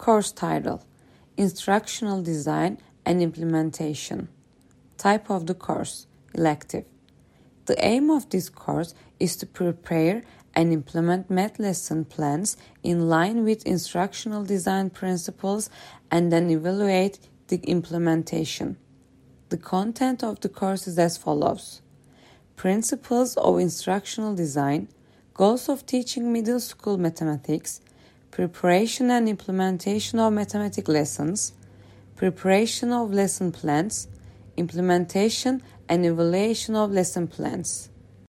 Course title Instructional Design and Implementation. Type of the course Elective. The aim of this course is to prepare and implement math lesson plans in line with instructional design principles and then evaluate the implementation. The content of the course is as follows Principles of Instructional Design, Goals of Teaching Middle School Mathematics, Preparation and Implementation of Mathematics Lessons, Preparation of Lesson Plans, Implementation and Evaluation of Lesson Plans.